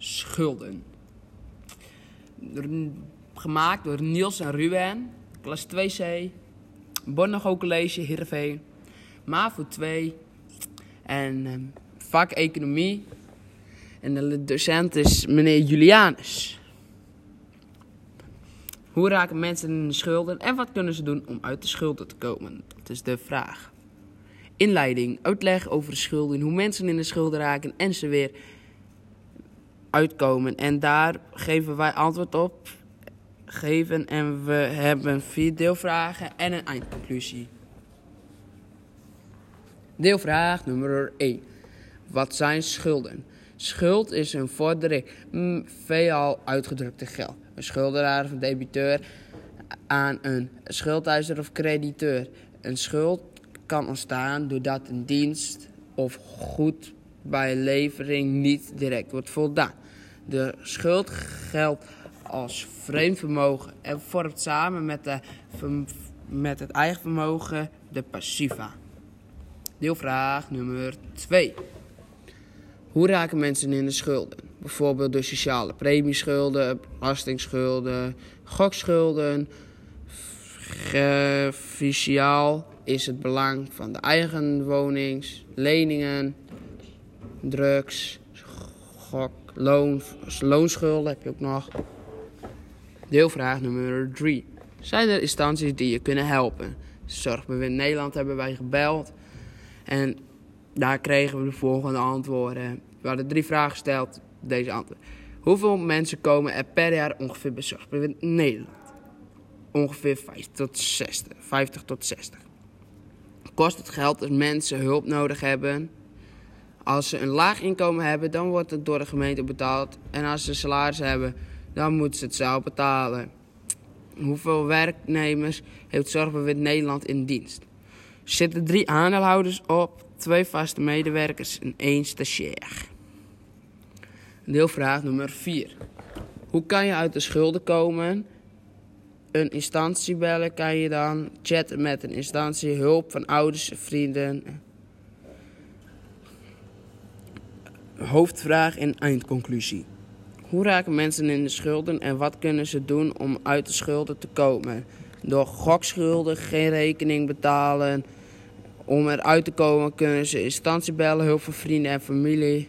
schulden? Gemaakt door Niels en Ruben, klas 2C, Bonnego College, Heerenveen, MAVO 2 en ehm, vak Economie. En de docent is meneer Julianus. Hoe raken mensen in de schulden en wat kunnen ze doen om uit de schulden te komen? Dat is de vraag. Inleiding, uitleg over de schulden, hoe mensen in de schulden raken en ze weer uitkomen. En daar geven wij antwoord op. Geven en we hebben vier deelvragen en een eindconclusie. Deelvraag nummer 1. Wat zijn schulden? Schuld is een vordering, veelal uitgedrukte geld. Een schulderaar of een debiteur aan een schuldeiser of crediteur. Een schuld kan ontstaan doordat een dienst of goed bij levering niet direct wordt voldaan. De schuld geldt als vreemd vermogen en vormt samen met, de, met het eigen vermogen de passiva. Deelvraag nummer 2. Hoe raken mensen in de schulden? Bijvoorbeeld door sociale premieschulden, belastingsschulden, gokschulden. Fiscaal is het belang van de eigen wonings, leningen, drugs, gok, loon, loonschulden heb je ook nog. Deelvraag nummer 3. Zijn er instanties die je kunnen helpen? Zorgbewind Nederland hebben wij gebeld. En daar kregen we de volgende antwoorden. We hadden drie vragen gesteld, deze antwoord. Hoeveel mensen komen er per jaar ongeveer bij Zorgbewind Nederland? Ongeveer 50 tot 60. 50 tot 60. Kost het geld als mensen hulp nodig hebben? Als ze een laag inkomen hebben, dan wordt het door de gemeente betaald. En als ze salaris hebben, dan moeten ze het zelf betalen. Hoeveel werknemers heeft Zorgbewind Nederland in dienst? Er zitten drie aandeelhouders op, twee vaste medewerkers en één stagiair. Deelvraag nummer 4. Hoe kan je uit de schulden komen? Een instantie bellen kan je dan, chatten met een instantie, hulp van ouders, vrienden. Hoofdvraag en eindconclusie. Hoe raken mensen in de schulden en wat kunnen ze doen om uit de schulden te komen? Door gokschulden, geen rekening betalen. Om eruit te komen kunnen ze instantie bellen, hulp van vrienden en familie.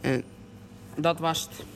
En dat was het.